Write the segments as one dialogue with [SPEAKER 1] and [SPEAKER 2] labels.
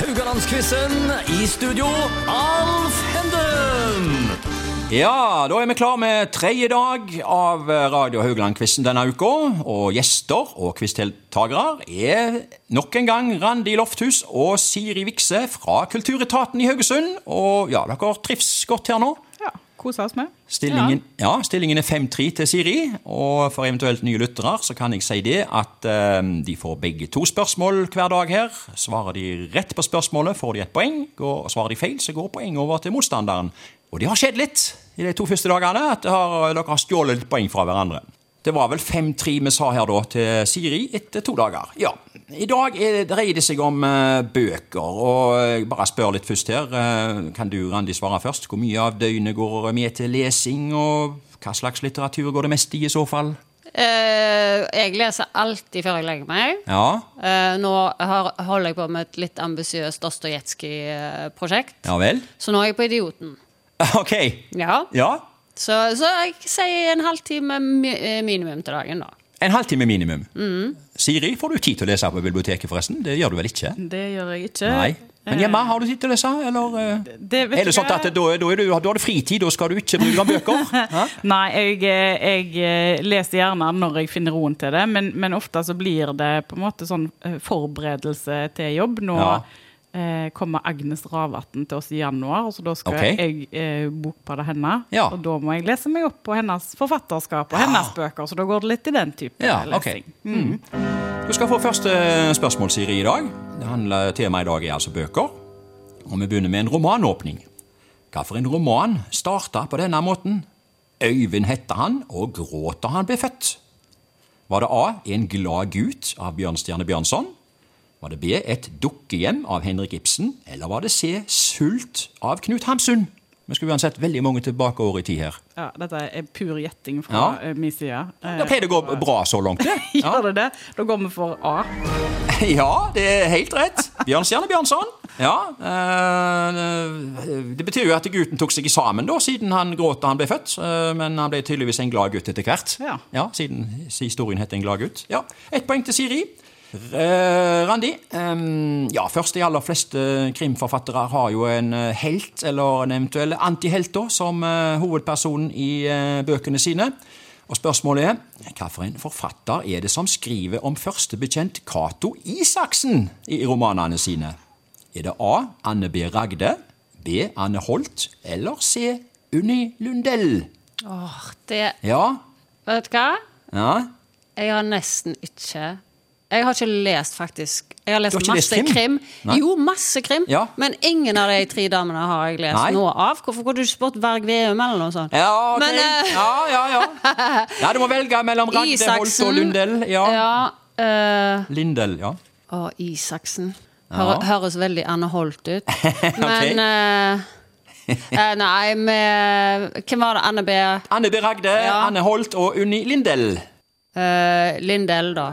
[SPEAKER 1] Haugalandsquizen. I studio, Alf Henden.
[SPEAKER 2] Ja, da er vi klar med tredje dag av Radio Haugland-quizen denne uka. Og gjester og quizdeltakere er nok en gang Randi Lofthus og Siri Vikse fra Kulturetaten i Haugesund. Og ja, dere trives godt her nå?
[SPEAKER 3] Ja, oss med.
[SPEAKER 2] Stillingen, ja, stillingen er 5-3 til Siri, og for eventuelt nye lyttere så kan jeg si det at eh, de får begge to spørsmål hver dag her. Svarer de rett på spørsmålet, får de et poeng. Og svarer de feil, så går poenget over til motstanderen. Og det har skjedd litt i de to første dagene, at har, dere har stjålet litt poeng fra hverandre. Det var vel 5-3 vi sa her da til Siri etter to dager. Ja, I dag er, dreier det seg om uh, bøker, og jeg bare spør litt først her. Uh, kan du, Randi, svare først? Hvor mye av døgnet går med til lesing, og hva slags litteratur går det mest i i så fall?
[SPEAKER 4] Uh, jeg leser alltid før jeg legger meg.
[SPEAKER 2] Ja,
[SPEAKER 4] Eh, nå har, holder jeg på med et litt ambisiøst Dostojevskij-prosjekt.
[SPEAKER 2] ja vel?
[SPEAKER 4] Så nå er jeg på Idioten.
[SPEAKER 2] Ok.
[SPEAKER 4] Ja.
[SPEAKER 2] Ja,
[SPEAKER 4] Så, så jeg sier en halvtime mi eh, minimum til dagen, da.
[SPEAKER 2] En halvtime minimum. Siri, får du tid til å lese på biblioteket forresten? Det gjør du vel ikke?
[SPEAKER 3] Det gjør jeg ikke.
[SPEAKER 2] Nei. Men hjemme, har du tid til å lese, eller? det,
[SPEAKER 3] Det, vet
[SPEAKER 2] Er det sånn at da, da, du, da har du fritid, da skal du ikke bruke bøker?
[SPEAKER 3] Nei, jeg, eh, jeg eh, leser gjerne når jeg finner roen til det, men, men ofte så blir det på en måte sånn eh, forberedelse til jobb. Nå
[SPEAKER 2] Ja.
[SPEAKER 3] Eh, kommer Agnes Ravatn til oss i januar, så da skal
[SPEAKER 2] okay.
[SPEAKER 3] jeg eh, bokbade henne.
[SPEAKER 2] Ja.
[SPEAKER 3] Og da må jeg lese meg opp på hennes forfatterskap og hennes bøker, så da går det litt i den type
[SPEAKER 2] Ja, okay.
[SPEAKER 3] lesing. Mm.
[SPEAKER 2] Du skal få første spørsmål, Siri, i dag. Det handler, Temaet i dag er altså bøker. Og vi begynner med en romanåpning. Hvilken roman starta på denne måten? Øyvind hette han, og gråt da han ble født. Var det A. En glad gutt av Bjørnstjerne Bjørnson? Var det B. Et dukkehjem av Henrik Ibsen? Eller var det C. Sult av Knut Hamsun? Vi skulle uansett veldig mange tilbake år i tid her.
[SPEAKER 3] Ja, dette er pur gjetting fra
[SPEAKER 2] Ja.
[SPEAKER 3] eh, min side.
[SPEAKER 2] Da pleier det å gå bra så langt. Ja.
[SPEAKER 3] Gjør det det? Da går vi for A.
[SPEAKER 2] Ja, det er helt rett. Bjørnstjerne Bjørnson. Ja, eh, Det betyr jo at gutten tok seg sammen da, siden han gråt da han ble født. eh, Men han ble tydeligvis en glad gutt etter hvert.
[SPEAKER 3] Ja.
[SPEAKER 2] Siden historien heter En glad gutt. Ja, Ett poeng til Siri. Eh, Randi, ehm, ja, først de aller fleste krimforfattere har jo en eh, helt, eller en eventuell antihelt, som eh, hovedperson i eh, bøkene sine. Og spørsmålet er, hvilken forfatter er det som skriver om førstebetjent Cato Isaksen i romanene sine? Er det A. Anne B. Ragde, B. Anne Holt eller C. Unni Lundell?
[SPEAKER 4] Åh, det
[SPEAKER 2] Ja?
[SPEAKER 4] Vet du hva?
[SPEAKER 2] Ja?
[SPEAKER 4] Jeg har nesten ikke Jeg har ikke lest, faktisk. Jeg har lest
[SPEAKER 2] har ikke lest krim?
[SPEAKER 4] krim. Jo, masse krim.
[SPEAKER 2] Ja.
[SPEAKER 4] Men ingen av de tre damene har jeg lest
[SPEAKER 2] Nei.
[SPEAKER 4] noe av. Hvorfor kunne du ikke spurt Berg Veum eller noe sånt?
[SPEAKER 2] Ja.
[SPEAKER 4] Men, uh...
[SPEAKER 2] ja, ja, ja. Ja, Du må velge mellom Ragde, Holt og Lundell. Ja.
[SPEAKER 4] Ja. uh...
[SPEAKER 2] Lindell, ja.
[SPEAKER 4] Å, Isaksen. Hør, Høres veldig Anne Holt ut. Men eh, eh, Nei, med Hvem var det? Anne B.
[SPEAKER 2] Anne B. Ragde,
[SPEAKER 4] Ja.
[SPEAKER 2] Anne Holt og Unni Lindell.
[SPEAKER 4] Uh, Lindell, da.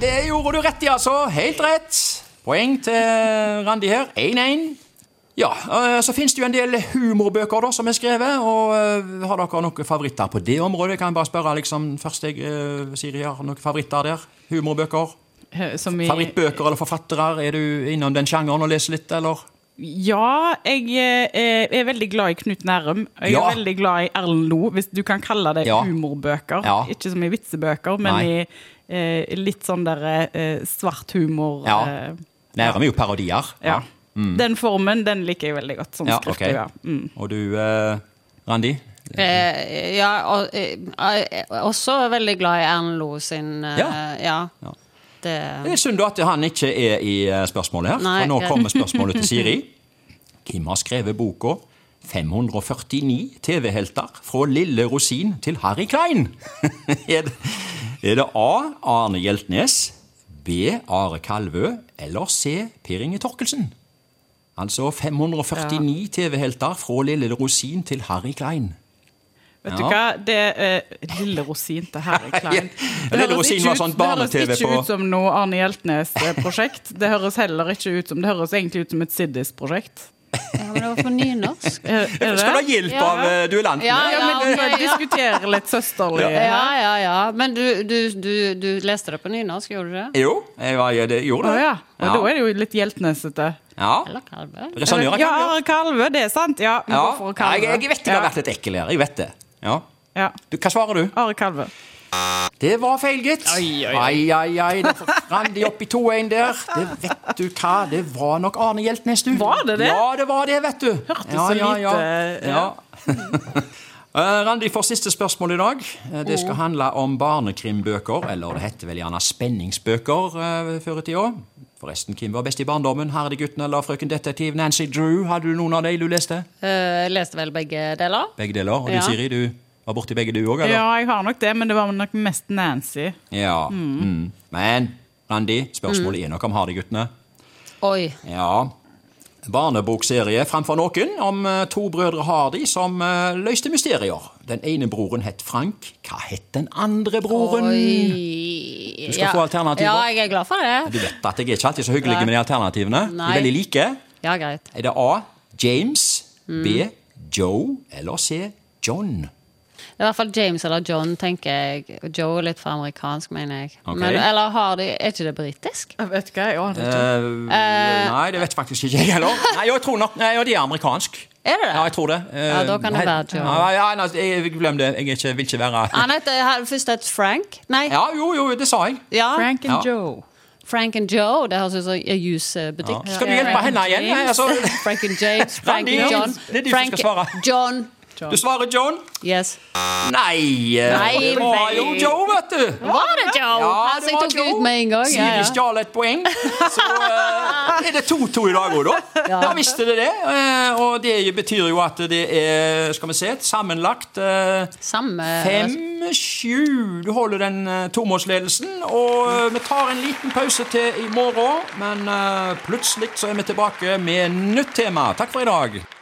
[SPEAKER 2] Det gjorde du rett i, altså. Helt rett. Poeng til Randi her. 1-1. Ja, øh, Så finnes det jo en del humorbøker da, som er skrevet. og øh, Har dere noen favoritter på det området? Kan jeg bare spørre liksom, først jeg, øh, Siri, har noen favoritter der? Humorbøker?
[SPEAKER 3] eh, Som i,
[SPEAKER 2] Favorittbøker eller forfattere? Er du innom den sjangeren og leser litt, eller?
[SPEAKER 3] Ja, jeg eh, er veldig glad i Knut Nærum. Jeg
[SPEAKER 2] Ja.
[SPEAKER 3] er veldig glad i Erlend Lo, hvis du kan kalle det
[SPEAKER 2] Ja.
[SPEAKER 3] humorbøker.
[SPEAKER 2] Ja.
[SPEAKER 3] Ikke som i vitsebøker, men
[SPEAKER 2] Nei.
[SPEAKER 3] i eh, litt sånn der eh, svart humor.
[SPEAKER 2] Ja.
[SPEAKER 3] eh,
[SPEAKER 2] Nærum er jo parodier.
[SPEAKER 3] ja. Den formen den liker jeg veldig godt. Sånn
[SPEAKER 2] Ja,
[SPEAKER 3] okay. Mm.
[SPEAKER 2] Og du, eh, Randi?
[SPEAKER 4] Eh, ja, og, eh, eh, også veldig glad i Erlend Lo sin eh,
[SPEAKER 2] Ja.
[SPEAKER 4] ja.
[SPEAKER 2] Ja.
[SPEAKER 4] Det,
[SPEAKER 2] Det er synd at han ikke er i spørsmålet her,
[SPEAKER 4] Nei,
[SPEAKER 2] for nå kommer spørsmålet til Siri. Hvem har skrevet boka 549 TV-helter fra Lille Rosin til Harry Klein? er, det, er det A. Arne Hjeltnes, B. Are Kalvø eller C. Per Inge Torkelsen? Altså 549 TV-helter fra Lille Rosin til Harry Klein.
[SPEAKER 3] Vet
[SPEAKER 2] Ja.
[SPEAKER 3] du hva? Det er Lille rosin til Harry Klein.
[SPEAKER 2] Ja, Lille Rosin var sånn
[SPEAKER 3] Det høres ikke ut som noe Arne Hjeltnes-prosjekt. Det høres heller ikke ut som Det høres egentlig ut som et Siddis-prosjekt.
[SPEAKER 4] Men det var på nynorsk.
[SPEAKER 2] Skal du ha hjelp
[SPEAKER 4] Ja.
[SPEAKER 2] av uh, duellanten?
[SPEAKER 4] Ja,
[SPEAKER 3] Ja, men
[SPEAKER 4] ja.
[SPEAKER 3] diskuterer litt søsterlig.
[SPEAKER 4] Ja, ja, ja. Men du, du, du, du leste det på nynorsk, gjorde du det?
[SPEAKER 2] Jo, jeg, det, gjorde det.
[SPEAKER 3] ja. Og da er det jo litt hjeltnesete.
[SPEAKER 2] ja.
[SPEAKER 4] Eller kalve?
[SPEAKER 2] Resonnerer
[SPEAKER 3] Ja, Are Kalve, det er sant. Ja, går
[SPEAKER 2] Ja,
[SPEAKER 3] Kalve.
[SPEAKER 2] jeg, jeg vet det har vært litt ekkel her. Jeg vet det. Ja.
[SPEAKER 3] Ja.
[SPEAKER 2] Du, hva svarer du?
[SPEAKER 3] Are Kalve.
[SPEAKER 2] Det var feil, gitt.
[SPEAKER 3] Oi.
[SPEAKER 2] Ai, ai, ai. Det Randi opp i 2-1 der. Det vet du hva, det var nok Arne Hjeltnes, du.
[SPEAKER 3] Var det det?
[SPEAKER 2] Ja, det var det, vet du.
[SPEAKER 3] Hørtes
[SPEAKER 2] ja,
[SPEAKER 3] så
[SPEAKER 2] ja, ja.
[SPEAKER 3] lite,
[SPEAKER 2] ja. Eh, Randi får siste spørsmål i dag. Eh, Det skal handle om barnekrimbøker, eller det heter vel gjerne spenningsbøker uh, før i tida. Forresten, hvem var best i barndommen? Herdegutten eller Frøken Detektiv? Nancy Drew? Hadde du noen av dem du leste?
[SPEAKER 4] Eh, jeg leste vel begge deler.
[SPEAKER 2] Begge deler. Og du,
[SPEAKER 4] Ja.
[SPEAKER 2] Siri, du var borti begge du òg, eller?
[SPEAKER 3] Ja, jeg har nok det, men det var nok mest Nancy.
[SPEAKER 2] Ja. Mm. Men Randi, spørsmålet er nok om Hardy-guttene.
[SPEAKER 4] Oi.
[SPEAKER 2] Ja. Barnebokserie framfor noen om eh, to brødre Hardy som eh, løste mysterier. Den ene broren het Frank. Hva het den andre broren?
[SPEAKER 4] Oi.
[SPEAKER 2] Du skal få alternativer.
[SPEAKER 4] Ja, jeg er glad for det.
[SPEAKER 2] Du vet at jeg er ikke alltid så hyggelig
[SPEAKER 4] Nei.
[SPEAKER 2] med de alternativene. De er veldig like.
[SPEAKER 4] Ja, greit.
[SPEAKER 2] Er det A. James,
[SPEAKER 4] Mm.
[SPEAKER 2] B. Joe eller C. John?
[SPEAKER 4] I hvert fall James eller John, tenker jeg. Joe er litt for amerikansk, mener jeg.
[SPEAKER 2] Okay.
[SPEAKER 4] Men, eller har de Er ikke det britisk?
[SPEAKER 3] Jeg vet ikke, jeg aner ikke.
[SPEAKER 2] Uh, nei, det vet faktisk ikke jeg heller. Nei, jeg tror nok, nei, de er amerikansk.
[SPEAKER 4] Er det det?
[SPEAKER 2] Ja, jeg tror det. Uh,
[SPEAKER 4] Ja, da kan det være Joe.
[SPEAKER 2] Ja, ja, nei, jeg, glem det. Jeg ikke, vil ikke være
[SPEAKER 4] Han heter først het Frank. Nei.
[SPEAKER 2] Ja, jo, jo, det sa jeg.
[SPEAKER 4] Ja.
[SPEAKER 3] Frank and
[SPEAKER 2] Ja.
[SPEAKER 3] Joe.
[SPEAKER 4] Frank and Joe. Det høres ut som en jusbutikk.
[SPEAKER 2] Ja. Skal du hjelpe henne igjen? Altså,
[SPEAKER 4] Frank and James. Frank and John.
[SPEAKER 2] det er du som
[SPEAKER 4] Frank
[SPEAKER 2] skal svare.
[SPEAKER 4] John.
[SPEAKER 2] du svarer John?
[SPEAKER 4] Yes.
[SPEAKER 2] Nei, eh,
[SPEAKER 4] Nei,
[SPEAKER 2] det var jo. Joe, vet du.
[SPEAKER 4] Var det Joe?
[SPEAKER 2] Ja,
[SPEAKER 4] han
[SPEAKER 2] det
[SPEAKER 4] som
[SPEAKER 2] var
[SPEAKER 4] tok
[SPEAKER 2] Joe.
[SPEAKER 4] ut med en gang. Ja,
[SPEAKER 2] Siri
[SPEAKER 4] ja.
[SPEAKER 2] stjal et poeng. Så eh, er det 2-2 i dag òg, da. Ja. visste det det. Eh, og det betyr jo at det er skal vi se, sammenlagt eh,
[SPEAKER 4] Samme
[SPEAKER 2] 5-7. Du holder den uh, tomålsledelsen. Og eh, vi tar en liten pause til i morgen, men eh, plutselig så er vi tilbake med nytt tema. Takk for i dag.